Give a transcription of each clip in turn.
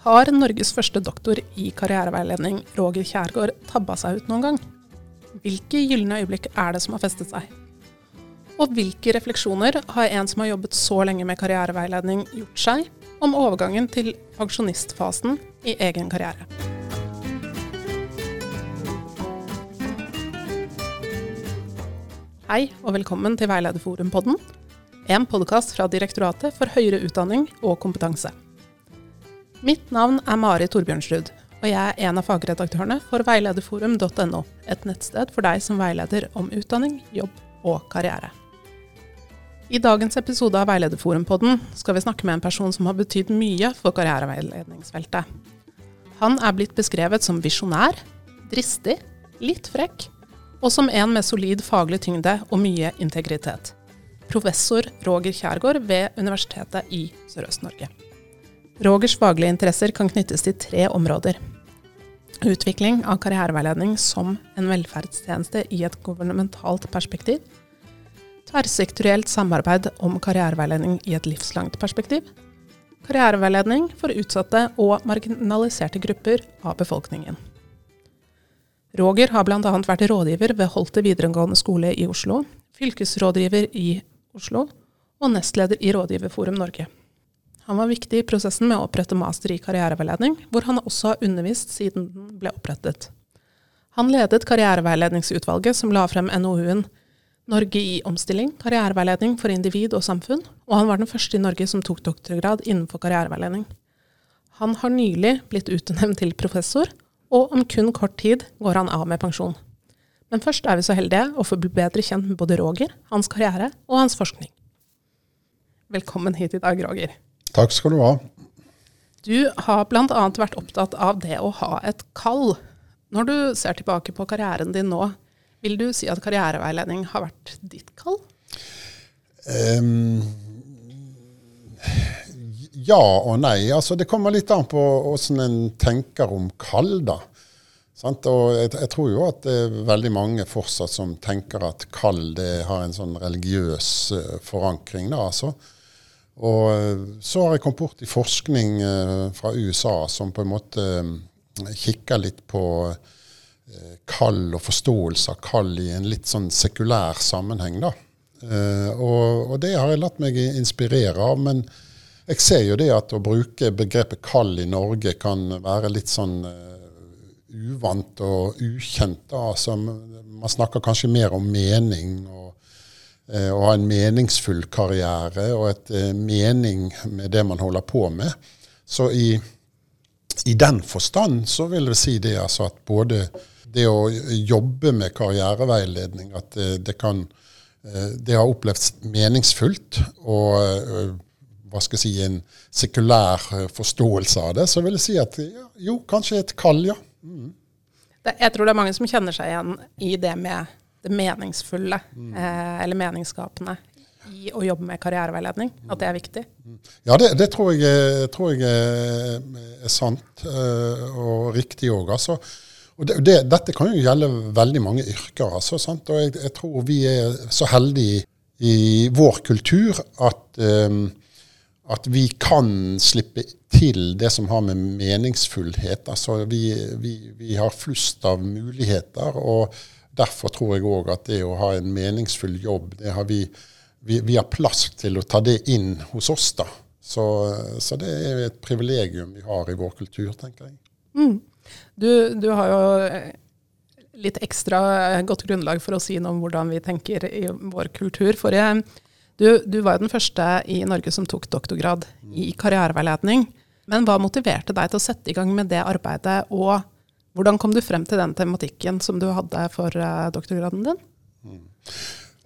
Har Norges første doktor i karriereveiledning, Roger Kjærgaard, tabba seg ut noen gang? Hvilke gylne øyeblikk er det som har festet seg? Og hvilke refleksjoner har en som har jobbet så lenge med karriereveiledning, gjort seg om overgangen til pensjonistfasen i egen karriere? Hei og velkommen til Veilederforum-podden, en podkast fra Direktoratet for høyere utdanning og kompetanse. Mitt navn er Mari Torbjørnsrud, og jeg er en av fagredaktørene for veilederforum.no, et nettsted for deg som veileder om utdanning, jobb og karriere. I dagens episode av Veilederforum-podden skal vi snakke med en person som har betydd mye for karriereveiledningsfeltet. Han er blitt beskrevet som visjonær, dristig, litt frekk og som en med solid faglig tyngde og mye integritet. Professor Roger Kjærgaard ved Universitetet i Sørøst-Norge. Rogers faglige interesser kan knyttes til tre områder. Utvikling av karriereveiledning som en velferdstjeneste i et governmentalt perspektiv. Tverrsektorielt samarbeid om karriereveiledning i et livslangt perspektiv. Karriereveiledning for utsatte og marginaliserte grupper av befolkningen. Roger har bl.a. vært rådgiver ved Holte videregående skole i Oslo, fylkesrådgiver i Oslo og nestleder i Rådgiverforum Norge. Han var viktig i prosessen med å opprette master i karriereveiledning, hvor han også har undervist siden den ble opprettet. Han ledet karriereveiledningsutvalget som la frem NOU-en Norge i omstilling, karriereveiledning for individ og samfunn, og han var den første i Norge som tok doktorgrad innenfor karriereveiledning. Han har nylig blitt utnevnt til professor, og om kun kort tid går han av med pensjon. Men først er vi så heldige å få bli bedre kjent med både Roger, hans karriere og hans forskning. Velkommen hit i dag, Roger. Takk skal du ha. Du har bl.a. vært opptatt av det å ha et kall. Når du ser tilbake på karrieren din nå, vil du si at karriereveiledning har vært ditt kall? Um, ja og nei. Altså, det kommer litt an på åssen en tenker om kall, da. Sant? Og jeg, jeg, tror jo at det er veldig mange fortsatt som tenker at kall det har en sånn religiøs uh, forankring. da, altså. Og uh, så har jeg kommet bort i forskning uh, fra USA som på en måte kikker litt på kall og forståelse av kall i en litt sånn sekulær sammenheng. da. Og, og, det har jeg latt meg inspirere av. men jeg ser jo det at å bruke begrepet kall i Norge kan være litt sånn uvant og ukjent. Altså, man snakker kanskje mer om mening og uh, å ha en meningsfull karriere og et uh, mening med det man holder på med. Så i, i den forstand så vil jeg si det altså at både det å jobbe med karriereveiledning, at det, det kan det har opplevd meningsfullt. og hva skal jeg si, en sekulær eh, forståelse av det, så vil jeg si at ja, jo, kanskje et kall, ja. Mm. Jeg tror det er mange som kjenner seg igjen i det med det meningsfulle, mm. eh, eller meningsskapende, i å jobbe med karriereveiledning. At det er viktig. Ja, det, det tror, jeg, tror, jeg, er sant og riktig òg. Altså. Det, det, dette kan jo gjelde veldig mange yrker. Altså, og jeg, jeg, tror vi er så heldige i vår kultur at um, at vi kan slippe til det som har med meningsfullhet. Altså vi, vi, vi har flust av muligheter, og derfor tror jeg òg at det å ha en meningsfull jobb, det har vi, vi, vi har plass til å ta det inn hos oss. da. Så, så, det er et privilegium vi har i vår kultur, tenker jeg. Mm. Du, du, har jo litt ekstra godt grunnlag for å si noe om hvordan vi tenker i vår kultur. Forrige du, du var jo den første i Norge som tok doktorgrad i karriereveiledning. Men hva motiverte deg til å sette i gang med det arbeidet, og hvordan kom du frem til den tematikken som du hadde for uh, doktorgraden din? Mm.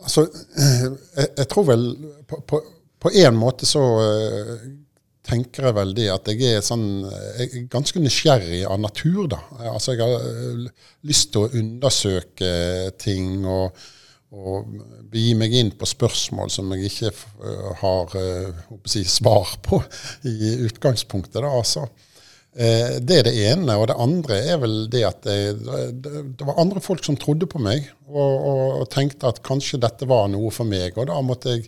Altså, eh, jeg, jeg, tror vel på, en måte så uh, tenker jeg vel det at jeg er, sånn, jeg er ganske nysgjerrig av natur. da. Altså, Jeg har lyst til å undersøke ting. og og begi meg inn på spørsmål som jeg ikke har uh, svar på i utgangspunktet. Da, altså. Uh, det er det ene. Og det andre er vel det at det, det, det var andre folk som trodde på meg, og, og, og, tenkte at kanskje dette var noe for meg. Og da måtte jeg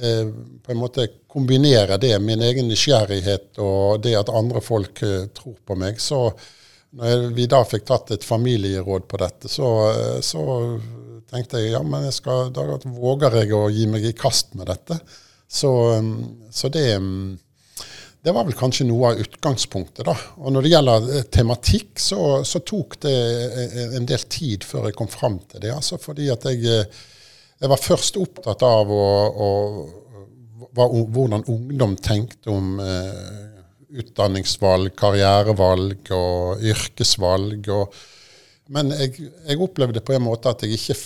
eh, på en måte kombinere det, min egen nysgjerrighet og det at andre folk eh, tror på meg. Så når vi da fikk tatt et familieråd på dette, så, eh, så tenkte jeg ja, men jeg skal, da våger jeg å gi meg i kast med dette. Så, så det, mm, det var vel kanskje noe av utgangspunktet. da. Og Når det gjelder eh, tematikk, så, så tok det en del tid før jeg kom fram til det. altså Fordi at jeg jeg var først opptatt av å, å, hva, hvordan ungdom tenkte om eh, utdanningsvalg, karrierevalg og yrkesvalg. Og, men jeg, jeg, opplevde på en måte at jeg ikke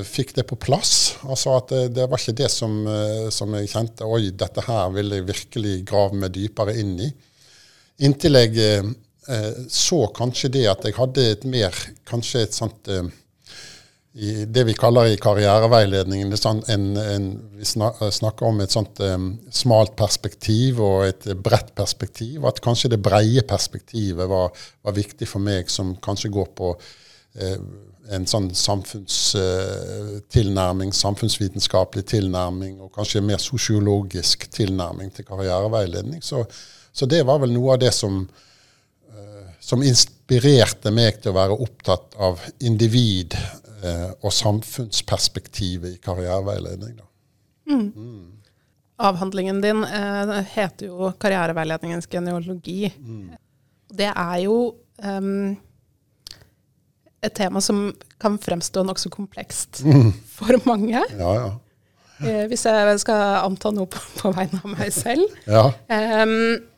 fikk det på plass. Altså at det, det var ikke det som, eh, som, jeg kjente Oi, dette her vil jeg virkelig grave meg dypere inn i. Inntil jeg eh, så kanskje det at jeg hadde et mer Kanskje et sånt eh, i det vi kaller i karriereveiledningen sånn en, en, Vi snakker om et sånt um, smalt perspektiv og et bredt perspektiv. At kanskje det breie perspektivet var, var viktig for meg, som kanskje går på uh, en sånn samfunnstilnærming, uh, samfunnsvitenskapelig tilnærming, og kanskje mer sosiologisk tilnærming til karriereveiledning. Så, så det var vel noe av det som uh, som inspirerte meg til å være opptatt av individ eh, og samfunnsperspektivet i karriereveiledning. Mm. Mm. Avhandlingen din eh, heter jo 'Karriereveiledningens genealogi'. Mm. Det er jo um, et tema som kan fremstå nokså komplekst mm. for mange. Ja, ja. Eh, hvis jeg skal anta noe på, på vegne av meg selv. ja. Um,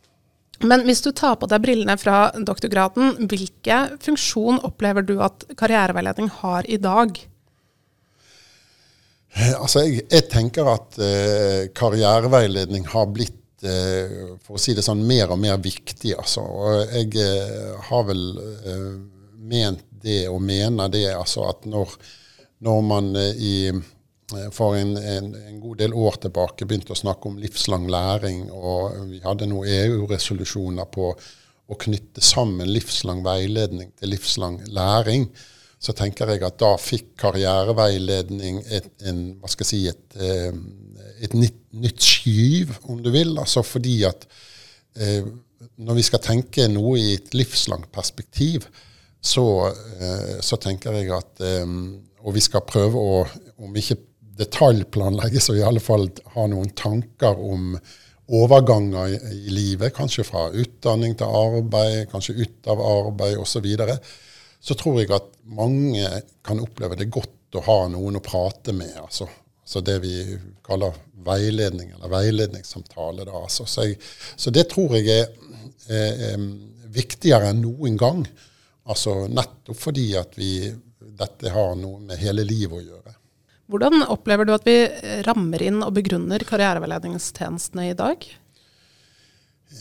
men hvis du tar på deg brillene fra doktorgraden, hvilken funksjon opplever du at karriereveiledning har i dag? Eh, altså, jeg, jeg tenker at eh, karriereveiledning har blitt eh, for å si det sånn, mer og mer viktig. Altså. Og jeg eh, har vel eh, ment det og mener det altså at når, når man eh, i Eh, for en, en, en, god del år tilbake begynte å snakke om livslang læring. Og vi hadde noen EU-resolusjoner på å knytte sammen livslang veiledning til livslang læring. Så tenker jeg at da fikk karriereveiledning et, en, hva skal jeg si, et, eh, et nytt, nytt, skyv, om du vil. Altså fordi at eh, når vi skal tenke noe i et livslangt perspektiv, så, så tenker jeg at Og vi skal prøve å, om ikke detaljplanlegge, så i alle fall ha noen tanker om overganger i, i livet, kanskje fra utdanning til arbeid, kanskje ut av arbeid osv., så, videre, så tror jeg at mange kan oppleve det godt å ha noen å prate med. altså, Så det vi kaller veiledning, eller veiledningssamtale. Da, altså. så, jeg, så, det tror jeg er, er, er, viktigere enn noen gang. Altså Nettopp fordi at vi, dette har noe med hele livet å gjøre. Hvordan opplever du at vi rammer inn og begrunner karriereveiledningstjenestene i dag?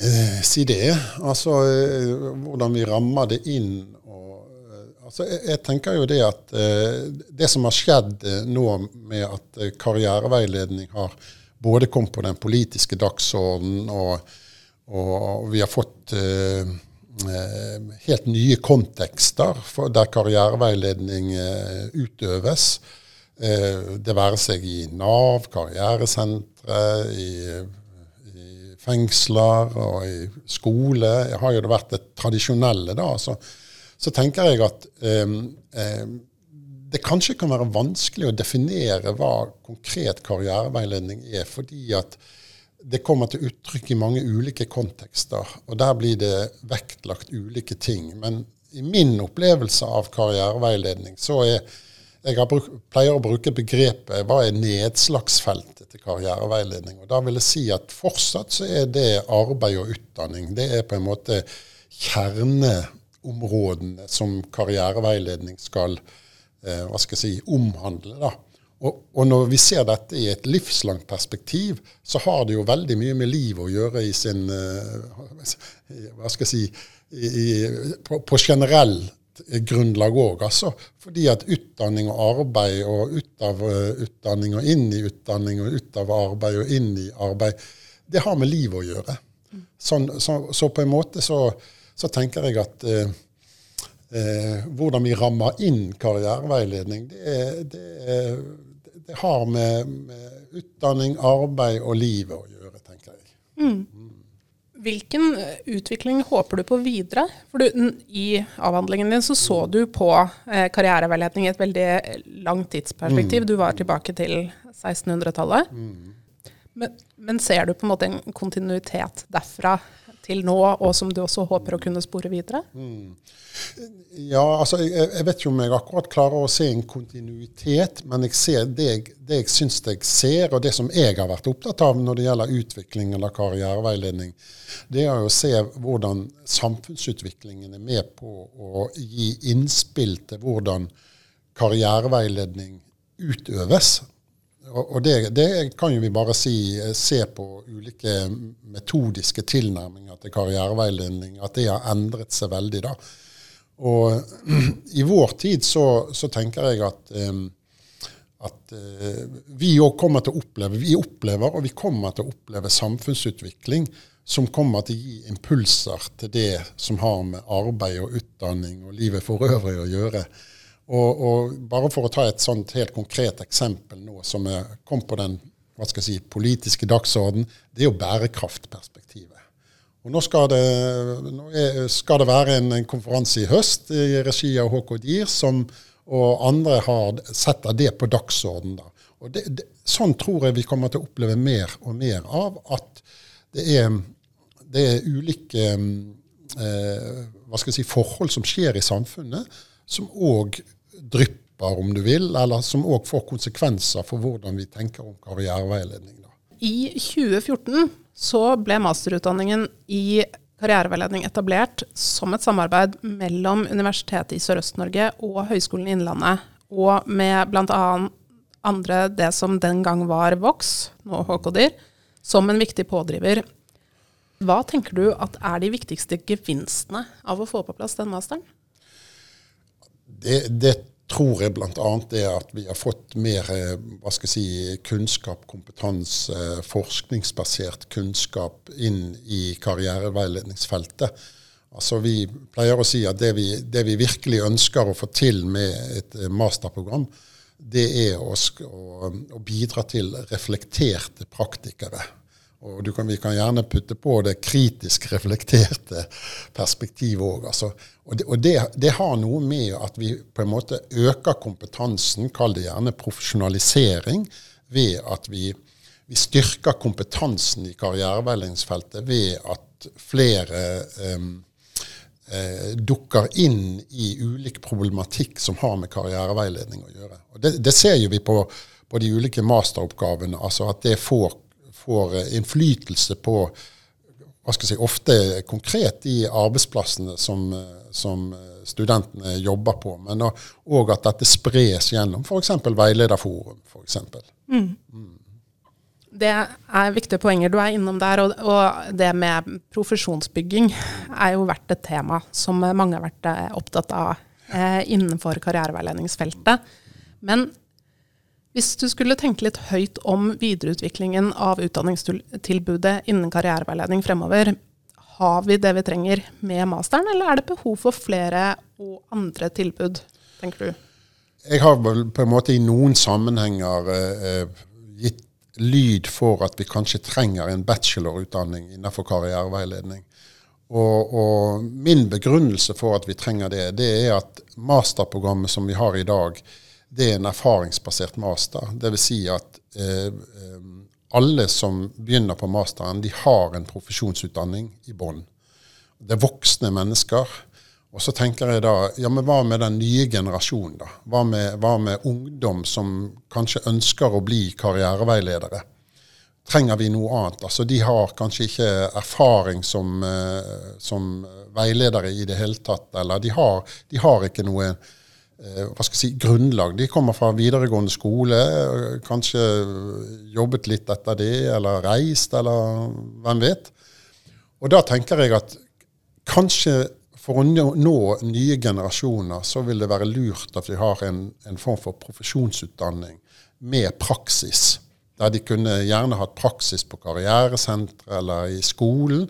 Eh, si det. Altså eh, hvordan vi rammer det inn. Og, eh, altså, jeg, jeg, tenker jo det at eh, det som har skjedd eh, nå med at eh, karriereveiledning har både kommet på den politiske dagsordenen, og, og, vi har fått helt nye kontekster der karriereveiledning utøves. Eh, det være seg i Nav, karrieresentre, i, i, fengsler og i skole. Jeg har jo det vært det tradisjonelle, da. Så, så tenker jeg at um, um, det kanskje kan være vanskelig å definere hva konkret karriereveiledning er, fordi at det kommer til uttrykk i mange ulike kontekster, og der blir det vektlagt ulike ting. Men i min opplevelse av karriereveiledning så er jeg bruk, pleier å bruke begrepet hva er nedslagsfeltet til karriereveiledning. Og Da vil jeg si at fortsatt så er det arbeid og utdanning. Det er på en måte kjerneområdene som karriereveiledning skal eh, hva skal jeg si, omhandle. da. Og, og, når vi ser dette i et livslangt perspektiv, så har det jo veldig mye med livet å gjøre i sin uh, Hva skal jeg si i, på, på generell grunnlag òg, altså. Fordi at utdanning og arbeid, og ut av uh, utdanning og inn i utdanning, og ut av arbeid og inn i arbeid, det har med livet å gjøre. Sånn, så, så, på en måte så, så tenker jeg at eh, eh, hvordan vi rammer inn karriereveiledning, det, det, det har med, med utdanning, arbeid og livet å gjøre, tenker jeg. Mm. Hvilken eh, utvikling håper du på videre? For du, I avhandlingen din så, så du på eh, karriereveiledning i et veldig langt tidsperspektiv. Mm. Du var tilbake til 1600-tallet. Mm. Men, men, ser du på en måte en kontinuitet derfra til nå, og som du også håper å kunne spore videre? Mm. Ja, altså jeg, jeg, vet ikke om jeg akkurat klarer å se en kontinuitet, men jeg ser det, det jeg syns jeg ser, og det som jeg har vært opptatt av når det gjelder utvikling eller karriereveiledning, det er å se hvordan samfunnsutviklingen er med på å gi innspill til hvordan karriereveiledning utøves. Og det, det, kan jo vi bare si, eh, se på ulike metodiske tilnærminger til karriereveiledning, at det har endret seg veldig. da. Og i vår tid så, så tenker jeg at, um, at uh, vi òg kommer til å oppleve Vi opplever, og vi kommer til å oppleve samfunnsutvikling som kommer til å gi impulser til det som har med arbeid og utdanning og livet for øvrig å gjøre. Og, og, bare for å ta et sånt helt konkret eksempel nå, som kom på den hva skal jeg si, politiske dagsorden, det er jo bærekraftperspektivet. Og Nå skal det, nå er, skal det være en, en, konferanse i høst i regi av HK DIR, som, og andre har, setter det på dagsorden. Da. Og det, det, sånn tror jeg vi kommer til å oppleve mer og mer av. At det er, det er ulike eh, hva skal jeg si, forhold som skjer i samfunnet, som òg drypper, om du vil, eller som òg får konsekvenser for hvordan vi tenker om karriereveiledning. Da. I 2014 så ble masterutdanningen i karriereveiledning etablert som et samarbeid mellom Universitetet i Sørøst-Norge og Høgskolen i Innlandet, og med bl.a. andre det som den gang var Vox, nå HKDIR, som en viktig pådriver. Hva tenker du at er de viktigste gevinstene av å få på plass den masteren? Det, det tror jeg bl.a. er at vi har fått mer eh, hva skal jeg si, kunnskap, kompetanse, forskningsbasert kunnskap inn i karriereveiledningsfeltet. Altså Vi pleier å si at det vi, det vi virkelig ønsker å få til med et eh, masterprogram, det er å, å, å bidra til reflekterte praktikere og kan, vi kan gjerne putte på det kritisk reflekterte perspektivet òg. Altså. Og, det, og det, det, har noe med at vi på en måte øker kompetansen, kall det gjerne profesjonalisering, ved at vi, vi styrker kompetansen i karriereveiledningsfeltet ved at flere um, eh, dukker inn i ulik problematikk som har med karriereveiledning å gjøre. Og Det, det ser jo vi på, på de ulike masteroppgavene, altså at det får får eh, innflytelse på hva skal jeg si, ofte konkret de arbeidsplassene som, eh, som eh, studentene jobber på, men òg at dette spres gjennom f.eks. veilederforum. For eksempel. mm. Det er viktige poenger du er innom der. Og, og, det med profesjonsbygging er jo vært et tema som mange har vært opptatt av eh, innenfor karriereveiledningsfeltet. Men hvis du skulle tenke litt høyt om videreutviklingen av utdanningstilbudet innen karriereveiledning fremover, har vi det vi trenger med masteren, eller er det behov for flere og andre tilbud, tenker du? Jeg har vel på en måte i noen sammenhenger eh, gitt lyd for at vi kanskje trenger en bachelorutdanning innenfor karriereveiledning. Og, og, min begrunnelse for at vi trenger det, det er at masterprogrammet som vi har i dag, det er en erfaringsbasert master. Dvs. Si at eh, eh, alle som begynner på masteren, de har en profesjonsutdanning i bånn. Det er voksne mennesker. Og så tenker jeg da ja, men hva med den nye generasjonen, da? Hva med, hva med ungdom som kanskje ønsker å bli karriereveiledere? Trenger vi noe annet? Altså, de har kanskje ikke erfaring som, eh, som veiledere i det hele tatt. Eller de har, de har ikke noe hva skal jeg si, grunnlag. De kommer fra videregående skole, kanskje jobbet litt etter det, eller reist, eller hvem vet. Og da tenker jeg at kanskje for å nå nye generasjoner, så vil det være lurt at vi har en, en form for profesjonsutdanning med praksis. Der de kunne gjerne hatt praksis på karrieresenteret eller i skolen.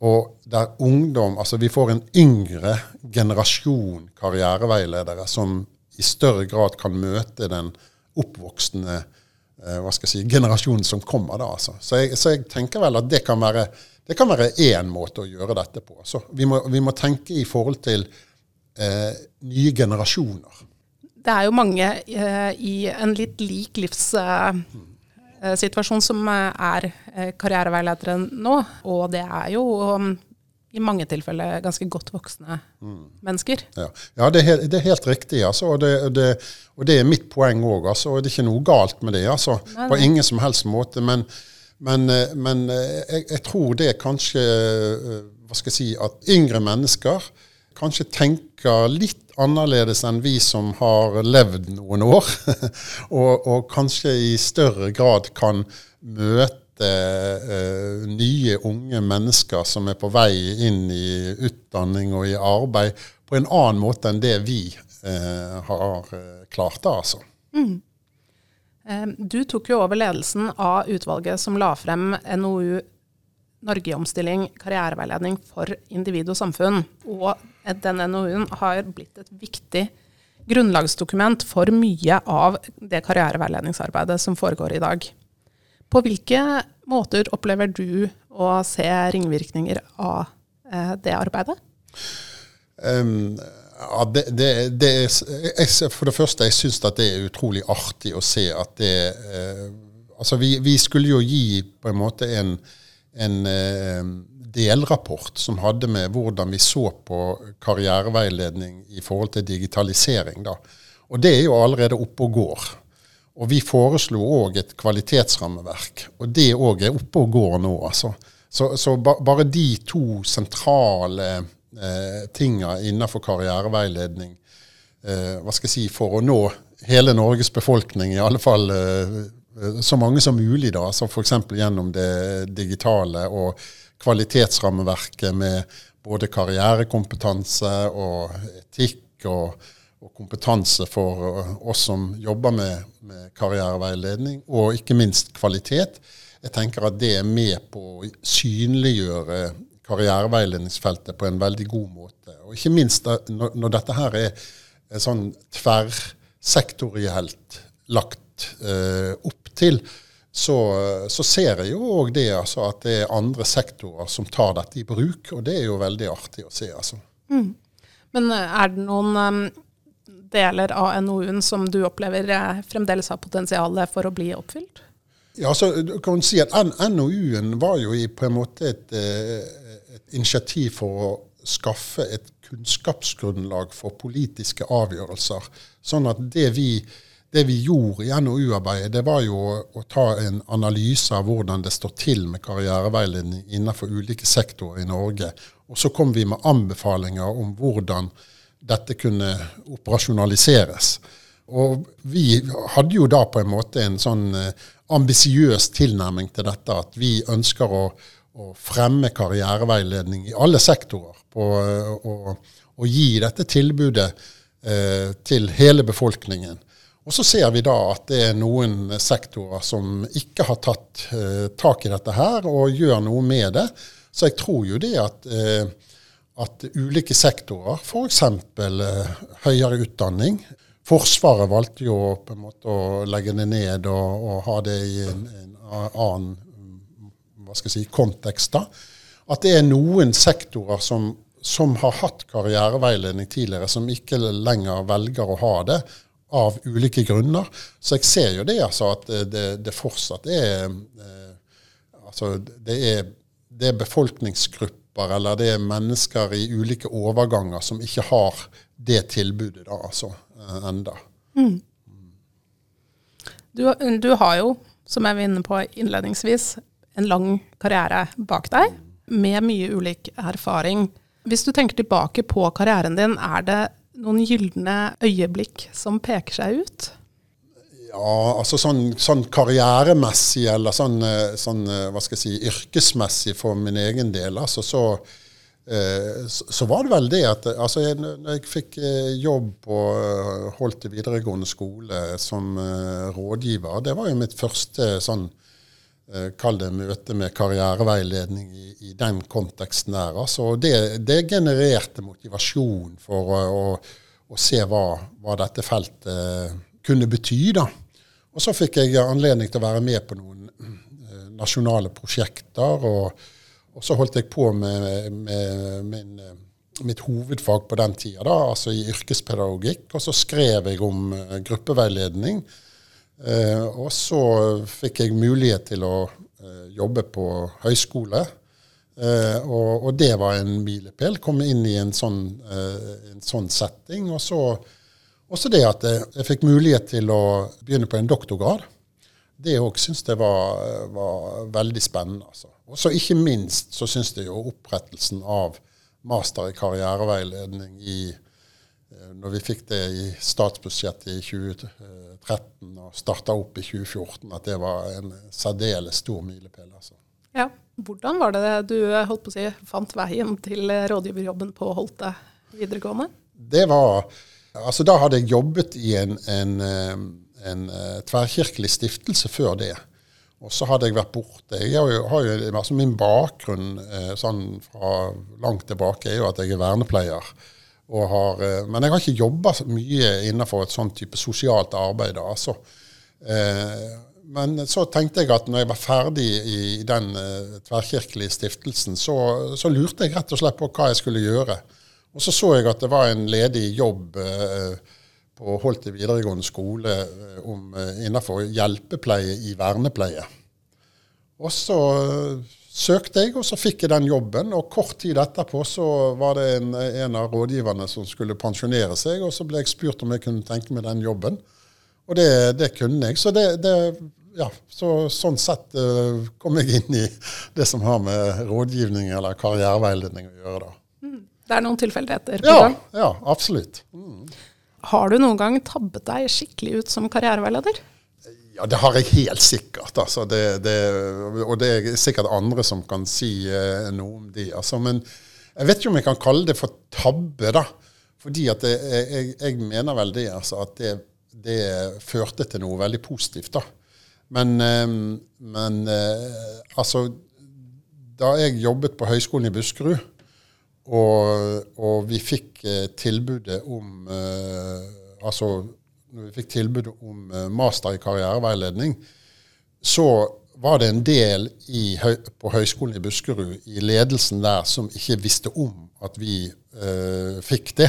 Og der ungdom Altså vi får en yngre generasjon karriereveiledere som i større grad kan møte den oppvoksende eh, hva skal jeg si, generasjonen som kommer. da. Altså. Så, jeg, så, jeg, tenker vel at det kan være det kan være én måte å gjøre dette på. Så vi må, vi må tenke i forhold til eh, nye generasjoner. Det er jo mange eh, i en litt lik livs... eh, som er eh, karriereveiledere nå. Og det er jo um, i mange tilfeller ganske godt voksne mm. mennesker. Ja, ja det, er helt, det, er helt, riktig. Altså, og, det, det, og, det, er mitt poeng òg. Altså, det er ikke noe galt med det. Altså, nei. På ingen som helst måte. Men, men, eh, men jeg, jeg, tror det kanskje Hva skal jeg si At yngre mennesker kanskje tenker litt annerledes enn vi som har levd noen år, og, og, kanskje i større grad kan møte uh, nye, unge mennesker som er på vei inn i utdanning og i arbeid, på en annen måte enn det vi uh, har uh, klart da, altså. Mm. Du tok jo over ledelsen av utvalget som la frem NOU Norge i omstilling, karriereveiledning for individ og samfunn. Og den NOU-en har blitt viktig grunnlagsdokument for mye av det karriereveiledningsarbeidet som foregår i dag. På hvilke måter opplever du å se ringvirkninger av eh, det arbeidet? Um, ja, det, det, det jeg, for det første, jeg syns det er utrolig artig å se at det uh, Altså, vi, vi, skulle jo gi på en måte en en eh, delrapport som hadde med hvordan vi så på karriereveiledning i forhold til digitalisering. Da. Og det er jo allerede oppe og går. Og vi foreslo òg et kvalitetsrammeverk, og det òg er oppe og går nå. altså. Så, så ba, bare de to sentrale eh, tinga innenfor karriereveiledning eh, hva skal jeg si, for å nå hele Norges befolkning, i alle fall eh, Eh, så mange som mulig, da, altså f.eks. gjennom det digitale og kvalitetsrammeverket med både karrierekompetanse og etikk og, og kompetanse for eh, oss som jobber med, med, karriereveiledning, og ikke minst kvalitet. Jeg tenker at det er med på å synliggjøre karriereveiledningsfeltet på en veldig god måte. Og ikke minst når, når dette her er sånn tverrsektorielt lagt eh, opp til, så, så ser jeg jo òg det altså, at det er andre sektorer som tar dette i bruk. Og det er jo veldig artig å se. altså. Mm. Men eh, er det noen um, deler av NOU-en som du opplever eh, fremdeles har potensial for å bli oppfylt? Ja, så du kan si at NOU-en var jo i, på en måte et, et initiativ for å skaffe et kunnskapsgrunnlag for politiske avgjørelser. Sånn at det vi det vi gjorde i NOU-arbeidet, det var jo å, ta en analyse av hvordan det står til med karriereveiledning innenfor ulike sektorer i Norge. Og så kom vi med anbefalinger om hvordan dette kunne operasjonaliseres. Og vi hadde jo da på en måte en sånn eh, ambisiøs tilnærming til dette, at vi ønsker å, å fremme karriereveiledning i alle sektorer. På, og, og, gi dette tilbudet eh, til hele befolkningen. Og så ser vi da at det er noen sektorer som ikke har tatt eh, tak i dette her og gjør noe med det. Så jeg tror jo det at, eh, at ulike sektorer, f.eks. Eh, høyere utdanning Forsvaret valgte jo på en måte å legge det ned og, og ha det i en, en annen hva skal jeg si, kontekst. da. At det er noen sektorer som, som har hatt karriereveiledning tidligere, som ikke lenger velger å ha det av ulike grunner. Så jeg ser jo det, altså, at det, det fortsatt er eh, Altså, det er, det er, befolkningsgrupper eller det er mennesker i ulike overganger som ikke har det tilbudet da, altså, eh, enda. Mm. Du, du, har jo, som jeg var inne på innledningsvis, en lang karriere bak deg med mye ulik erfaring. Hvis du tenker tilbake på karrieren din, er det noen gylne øyeblikk som peker seg ut? Ja, altså sånn, sånn karrieremessig eller sånn, eh, sånn, eh, hva skal jeg si, yrkesmessig for min egen del, altså så, eh, så var det vel det at altså jeg, når jeg fikk jobb på Holte videregående skole som rådgiver, det var jo mitt første sånn kall det møte med karriereveiledning i, i den konteksten der. Altså, det, det, genererte motivasjon for å, å, å se hva, hva, dette feltet kunne bety. da. Og så fikk jeg anledning til å være med på noen eh, nasjonale prosjekter. Og, og, så holdt jeg på med, med min, eh, mitt hovedfag på den tida, da, altså i yrkespedagogikk. Og så skrev jeg om gruppeveiledning. Uh, og så fikk jeg mulighet til å eh, jobbe på høyskole. Og, og, det var en milepæl. Komme inn i en sånn, en sånn setting. Og så også det at jeg fikk mulighet til å begynne på en doktorgrad. Det òg syns jeg var, var, veldig spennende. Altså. Og så ikke minst så syns jeg jo opprettelsen av master i karriereveiledning i eh, når vi fikk det i statsbudsjettet i 2013 og starta opp i 2014, at det var en særdeles stor milepæl. Altså. Ja. Hvordan var det du holdt på å si, fant veien til rådgiverjobben på Holte videregående? Det var Altså, da hadde jeg jobbet i en, en, en, en eh, tverrkirkelig stiftelse før det. Og så hadde jeg vært borte. Jeg har jo, har jo, altså Min bakgrunn eh, sånn fra langt tilbake er jo at jeg er vernepleier. Har, eh, men jeg har ikke jobba mye innenfor et sånn type sosialt arbeid. altså. Men så tenkte jeg at når jeg var ferdig i den tverrkirkelige stiftelsen, så, så lurte jeg rett og slett på hva jeg skulle gjøre. Og så så jeg at det var en ledig jobb eh, på Holte videregående skole eh, om, eh, innenfor hjelpepleie i vernepleie. Og så søkte jeg, og så fikk jeg den jobben. Og kort tid etterpå så var det en, en, av rådgiverne som skulle pensjonere seg, og så ble jeg spurt om jeg kunne tenke meg den jobben. Og det, det kunne jeg. Så, det, det, ja, så sånn sett uh, kom jeg inn i det som har med rådgivning eller karriereveiledning å gjøre. da. Det er noen tilfeldigheter. Ja, ja, absolutt. Mm. Har du noen gang tabbet deg skikkelig ut som karriereveileder? Ja, det har jeg helt sikkert. Altså. Det, det, og det er sikkert andre som kan si eh, noe om det. Altså. Men jeg vet ikke om jeg kan kalle det for tabbe, da. Fordi at det, jeg, jeg, mener vel det, altså, at det, førte til noe veldig positivt. da. Men, eh, men eh, altså Da jeg jobbet på Høgskolen i Buskerud, og, og vi fikk eh, tilbudet om eh, Altså når vi fikk tilbud om eh, master i karriereveiledning, så var det en del i, på Høgskolen i Buskerud, i ledelsen der, som ikke visste om at vi eh, fikk det.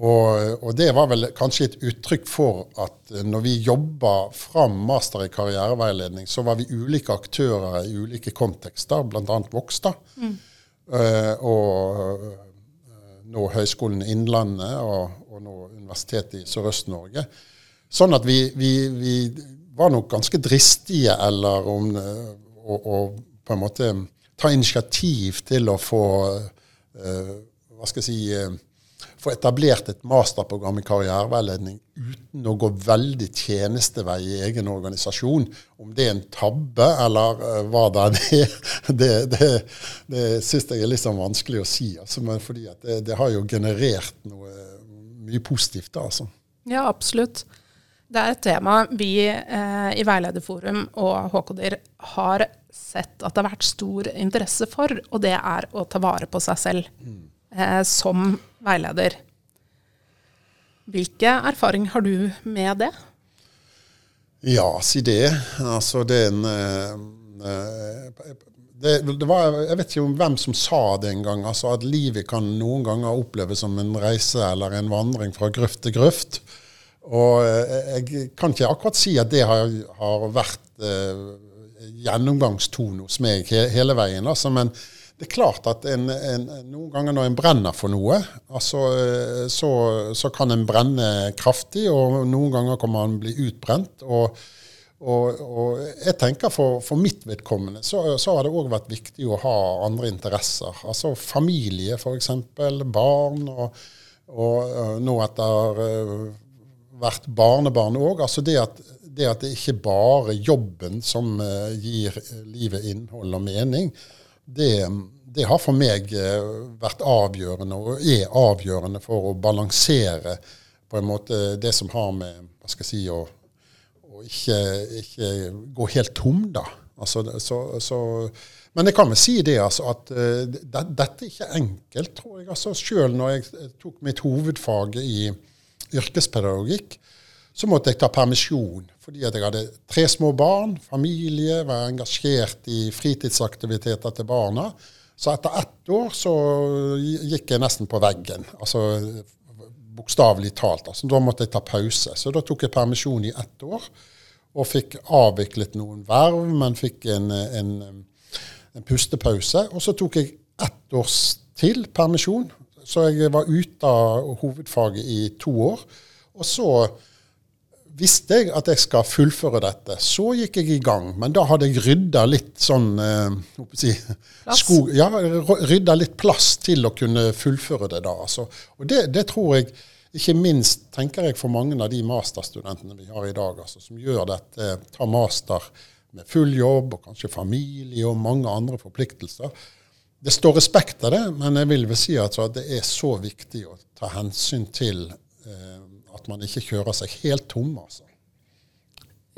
Og, og, det var vel kanskje et uttrykk for at når vi jobba fram master i karriereveiledning, så var vi ulike aktører i ulike kontekster, bl.a. Vokstad. Mm. Eh, og eh, nå Høgskolen Innlandet og, og nå Universitetet i Sørøst-Norge. Sånn at vi, vi, vi, var nok ganske dristige eller om å, på en måte ta initiativ til å få uh, hva skal jeg si få etablert et masterprogram i karriereveiledning uten å gå veldig tjenestevei i egen organisasjon. Om det er en tabbe eller uh, hva det er, det, det, det syns jeg er litt sånn vanskelig å si. Altså, men fordi det, det, har jo generert noe mye positivt. da, altså. Ja, absolutt. Det er et tema vi eh, i Veilederforum og HKDIR har sett at det har vært stor interesse for, og det er å ta vare på seg selv. Mm eh, som veileder. Hvilke erfaring har du med det? Ja, si det. Altså, det er en eh, det, det var, jeg vet ikke om hvem som sa det en gang, altså at livet kan noen ganger oppleves som en reise eller en vandring fra grøft til grøft. Og eh, jeg kan ikke akkurat si at det har, har vært eh, gjennomgangstone hos meg he, hele veien. Altså, men det er klart at en, en, noen ganger når en brenner for noe, altså, så, så, kan en brenne kraftig, og noen ganger kan man bli utbrent. og og, og, jeg tenker For, for mitt vedkommende så, så har det òg vært viktig å ha andre interesser. Altså familie, f.eks. Barn. Og, og nå etter hvert barnebarn òg. Altså det at, det at det ikke bare jobben som gir livet innhold og mening det, det, har for meg eh, vært avgjørende, og er avgjørende for å balansere på en måte det som har med hva skal jeg si, å, å ikke, ikke, gå helt tom, da. Altså, så, så, men jeg kan vel si det, altså, at uh, det, dette er ikke enkelt, tror jeg. Altså, Sjøl når jeg tok mitt hovedfag i yrkespedagogikk, så måtte jeg ta permisjon fordi jeg hadde tre små barn, familie, var engasjert i fritidsaktiviteter til barna. Så etter ett år så gikk jeg nesten på veggen. Altså bokstavelig talt. Altså, da måtte jeg ta pause. Så da tok jeg permisjon i ett år. Og fikk avviklet noen verv, men fikk en, en, en pustepause. Og så tok jeg ett års til permisjon. Så jeg var ute av hovedfaget i to år. Og så visste jeg at jeg skal fullføre dette. Så gikk jeg i gang. Men da hadde jeg rydda litt sånn eh, si, skog, ja, rydda litt plass til å kunne fullføre det da. Altså. Og det, det, tror jeg ikke minst tenker jeg for mange av de masterstudentene vi har i dag, altså, som gjør dette, tar master med full jobb og kanskje familie og mange andre forpliktelser. Det står respekt av det, men jeg vil vel si at det er så viktig å ta hensyn til eh, at man ikke kjører seg helt tom. Altså.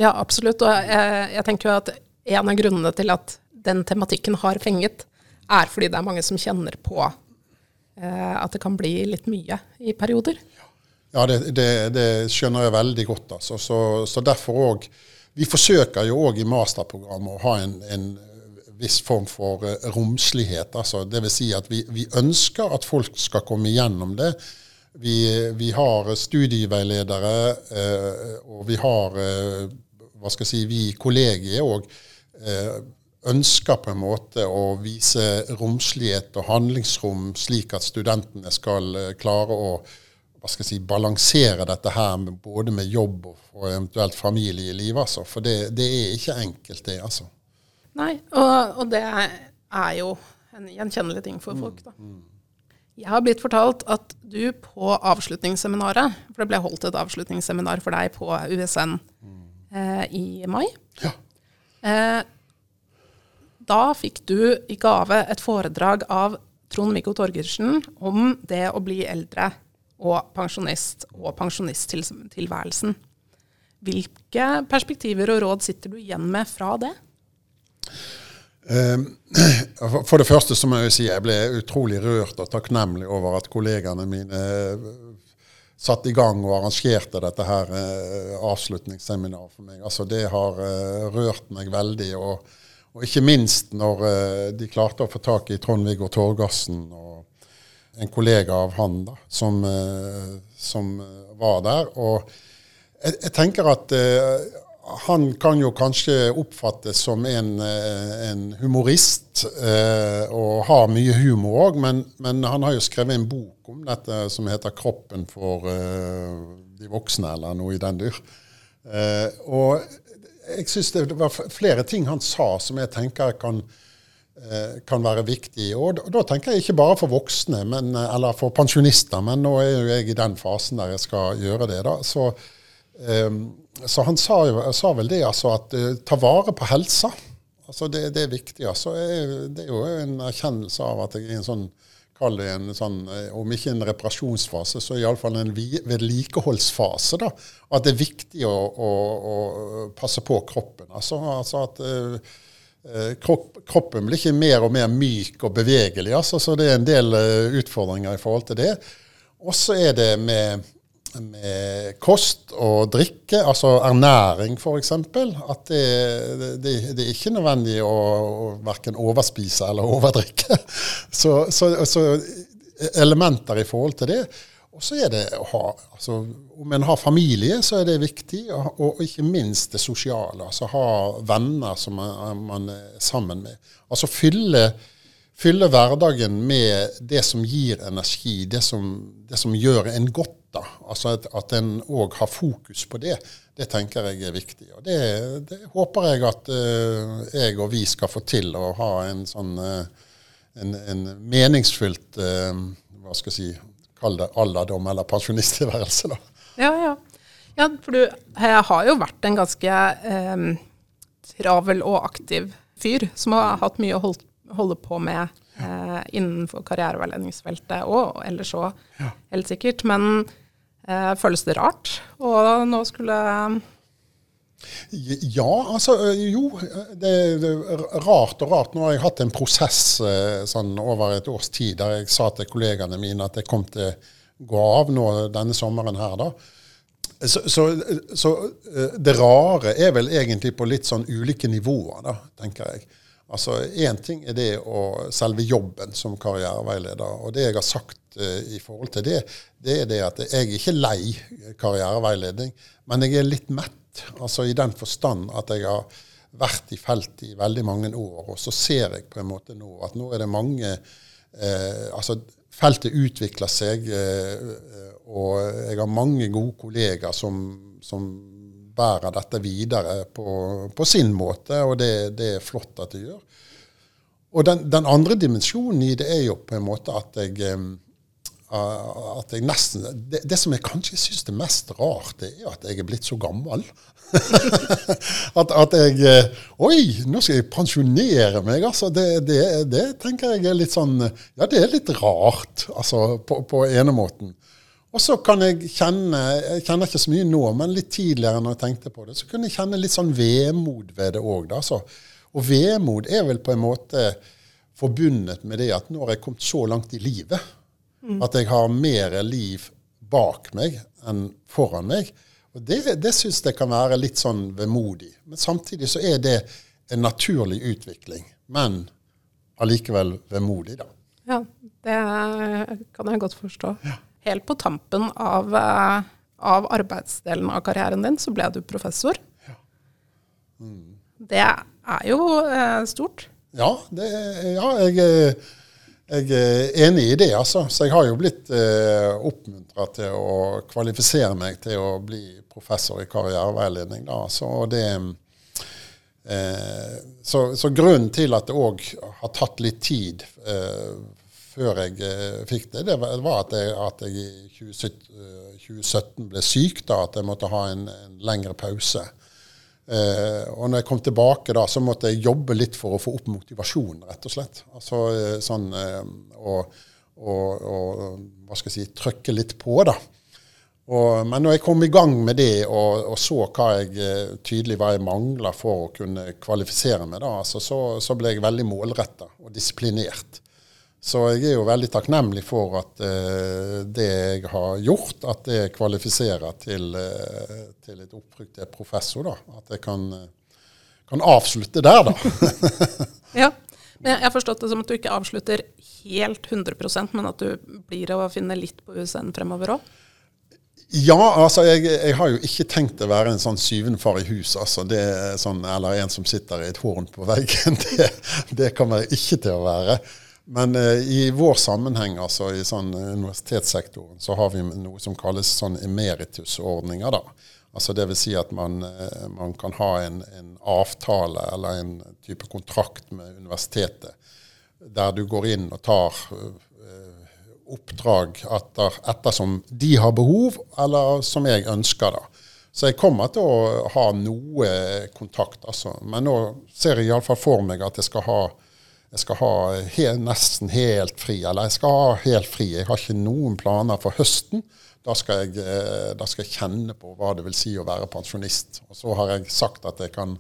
Ja, absolutt. Og jeg, jeg, tenker jo at en av grunnene til at den tematikken har fenget, er fordi det er mange som kjenner på eh, at det kan bli litt mye i perioder. Ja, det, det, det skjønner jeg veldig godt. Altså. Så, så derfor òg Vi forsøker jo òg i masterprogrammet å ha en, en viss form for uh, romslighet. Altså, det vil si at vi, vi, ønsker at folk skal komme igjennom det. Vi, vi har studieveiledere, uh, og vi har uh, hva skal jeg si, vi kollegier òg ønsker på en måte å vise romslighet og handlingsrom, slik at studentene skal klare å hva skal jeg si, balansere dette her med, både med jobb og, og eventuelt familieliv. Altså. For det, det, er ikke enkelt, det. altså. Nei, og, og, det er jo en gjenkjennelig ting for folk, da. Mm, mm. Jeg har blitt fortalt at du på avslutningsseminaret, for det ble holdt et avslutningsseminar for deg på USN eh, i mai ja. eh, Da fikk du i gave et foredrag av Trond-Viggo Torgersen om det å bli eldre og pensjonist og pensjonisttilværelsen. Hvilke perspektiver og råd sitter du igjen med fra det? Ehm, for det første så må jeg si jeg ble utrolig rørt og takknemlig over at kollegaene mine eh, satte i gang og arrangerte dette her eh, avslutningsseminaret for meg. Altså Det har eh, rørt meg veldig. Og, og ikke minst når de klarte å få tak i Trond-Viggo Torgersen og en kollega av han da, som, som var der. Og jeg, jeg tenker at han kan jo kanskje oppfattes som en, eh, en humorist eh, og har mye humor òg, men, men, han har jo skrevet en bok om dette som heter 'Kroppen for eh, de voksne', eller noe i den dyr. Eh, og jeg syns det var flere ting han sa som jeg tenker kan, eh, kan være viktig. Og da, da, tenker jeg ikke bare for voksne, men, eller for pensjonister, men nå er jo jeg i den fasen der jeg skal gjøre det. da, så så han sa, jo, sa, vel det, altså, at uh, ta vare på helsa. Altså, det, det, er viktig. Altså, det er jo en erkjennelse av at jeg er i en sånn Kall det en sånn, eh, om ikke en reparasjonsfase, så iallfall en vedlikeholdsfase. da, At det er viktig å, å, å passe på kroppen. Altså, altså at uh, kropp, kroppen blir ikke mer og mer myk og bevegelig. Altså, så det er en del uh, utfordringer i forhold til det. Og så er det med med kost og drikke, altså ernæring f.eks. At det, det, det, er ikke nødvendig å, å verken overspise eller overdrikke. Så, så, så, elementer i forhold til det. Og så er det å ha altså, Om en har familie, så er det viktig. Og, og ikke minst det sosiale. Altså ha venner som man, man er sammen med. Altså fylle fylle hverdagen med det som gir energi, det som, det som gjør en godt. Da, altså At, at en òg har fokus på det. Det tenker jeg er viktig. og Det, det håper jeg at uh, jeg og vi skal få til, å ha en sånn uh, en, en, meningsfylt uh, hva skal jeg si, Kall det alderdom eller pensjonisttilværelse. da. Ja, ja. ja, for du har jo vært en ganske travel og aktiv fyr som har hatt mye å holde holder på med eh, innenfor karriereveiledningsfeltet og ellers òg, ja. helt sikkert. Men eh, føles det rart? Og nå skulle ja, altså jo. Det er rart og rart. Nå har jeg hatt en prosess eh, sånn over et års tid der jeg sa til kollegaene mine at jeg kom til å gå av nå denne sommeren her, da. Så, så, så, eh, det rare er vel egentlig på litt sånn ulike nivåer, da, tenker jeg. Altså, Én ting er det å selve jobben som karriereveileder. Og det jeg har sagt uh, i forhold til det, det er det at jeg er ikke lei karriereveiledning, men jeg er litt mett. Altså i den forstand at jeg har vært i felt i veldig mange år, og så ser jeg på en måte nå at nå er det mange uh, altså Feltet utvikler seg. Uh, og jeg har mange gode kollegaer som, som bærer dette videre på, på sin måte, og det, det, er flott at de gjør. Og den, den, andre dimensjonen i det er jo på en måte at jeg, at jeg nesten Det, det som jeg kanskje syns er mest rart, det er at jeg er blitt så gammel. at, at, jeg Oi, nå skal jeg pensjonere meg, altså. Det, det, det, tenker jeg er litt sånn Ja, det er litt rart, altså, på, på ene måten. Og så kan jeg kjenne Jeg kjenner ikke så mye nå, men litt tidligere når jeg tenkte på det, så kunne jeg kjenne litt sånn vemod ved det òg. Og vemod er vel på en måte forbundet med det at nå har jeg kommet så langt i livet mm. at jeg har mer liv bak meg enn foran meg. Og Det, det syns jeg kan være litt sånn vemodig. Men samtidig så er det en naturlig utvikling. Men allikevel vemodig, da. Ja, det kan jeg godt forstå. Ja helt på tampen av, eh, av, arbeidsdelen av karrieren din, så ble du professor. Ja. Mm. Det er jo eh, stort. Ja, det, ja jeg, jeg, er enig i det, altså. Så jeg har jo blitt eh, oppmuntra til å kvalifisere meg til å bli professor i karriereveiledning. Da. Så, det, eh, så, så grunnen til at det òg har tatt litt tid eh, før jeg eh, fikk det, det var at jeg, at jeg i 2017, eh, ble syk. da, At jeg måtte ha en, en lengre pause. Eh, og når jeg kom tilbake, da, så måtte jeg jobbe litt for å få opp motivasjonen, rett og slett. Altså eh, sånn og, og, og, hva skal jeg si, trykke litt på, da. Og, men når jeg kom i gang med det og, og så hva jeg tydelig hva jeg mangla for å kunne kvalifisere meg, da, altså, så, så, ble jeg veldig målretta og disiplinert. Så jeg er jo veldig takknemlig for at eh, det jeg har gjort, at det kvalifiserer til, eh, til et opprykk til professor. da. At jeg kan, kan avslutte der, da. ja, men jeg har forstått det som at du ikke avslutter helt 100% men at du blir å finne litt på USN fremover òg? Ja, altså jeg, jeg, har jo ikke tenkt å være en sånn syvende far i hus, altså. Det er sånn, eller en som sitter i et horn på veggen. Det, det kommer jeg ikke til å være. Men uh, i vår sammenheng, altså i sånn universitetssektoren, så har vi noe som kalles sånn emeritusordninger. da. Altså Dvs. Si at man, uh, man, kan ha en, en, avtale eller en type kontrakt med universitetet der du går inn og tar oppdrag etter, ettersom de har behov, eller som jeg ønsker. da. Så jeg kommer til å ha noe kontakt, altså. Men nå ser jeg iallfall for meg at jeg skal ha jeg skal ha he, nesten helt fri. Eller jeg skal ha helt fri. Jeg har ikke noen planer for høsten. Da skal, jeg, eh, da skal jeg kjenne på hva det vil si å være pensjonist. Og så har jeg sagt at jeg kan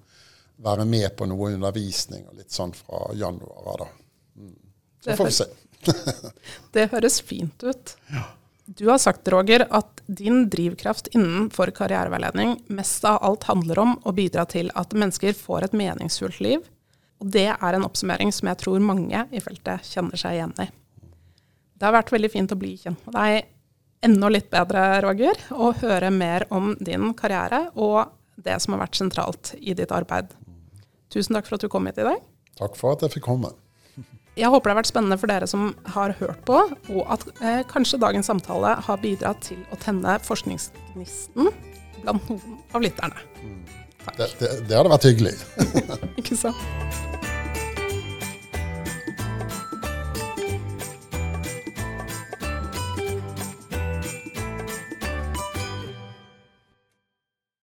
være med på noe undervisning og litt sånn fra januar. da. Mm. Så får vi se. det høres fint ut. Ja. Du har sagt, Roger, at din drivkraft innenfor karriereveiledning mest av alt handler om å bidra til at mennesker får et meningsfullt liv, og det er en oppsummering som jeg tror mange i feltet kjenner seg igjen i. Det har vært veldig fint å bli kjent med deg enda litt bedre, Roger, og høre mer om din karriere og det som har vært sentralt i ditt arbeid. Tusen takk for at du kom hit i dag. Takk for at jeg fikk komme. Jeg håper det har vært spennende for dere som har hørt på, og at eh, kanskje dagens samtale har bidratt til å tenne forskningsgnisten blant noen av lytterne. Det, det, det hadde vært hyggelig. Ikke sant?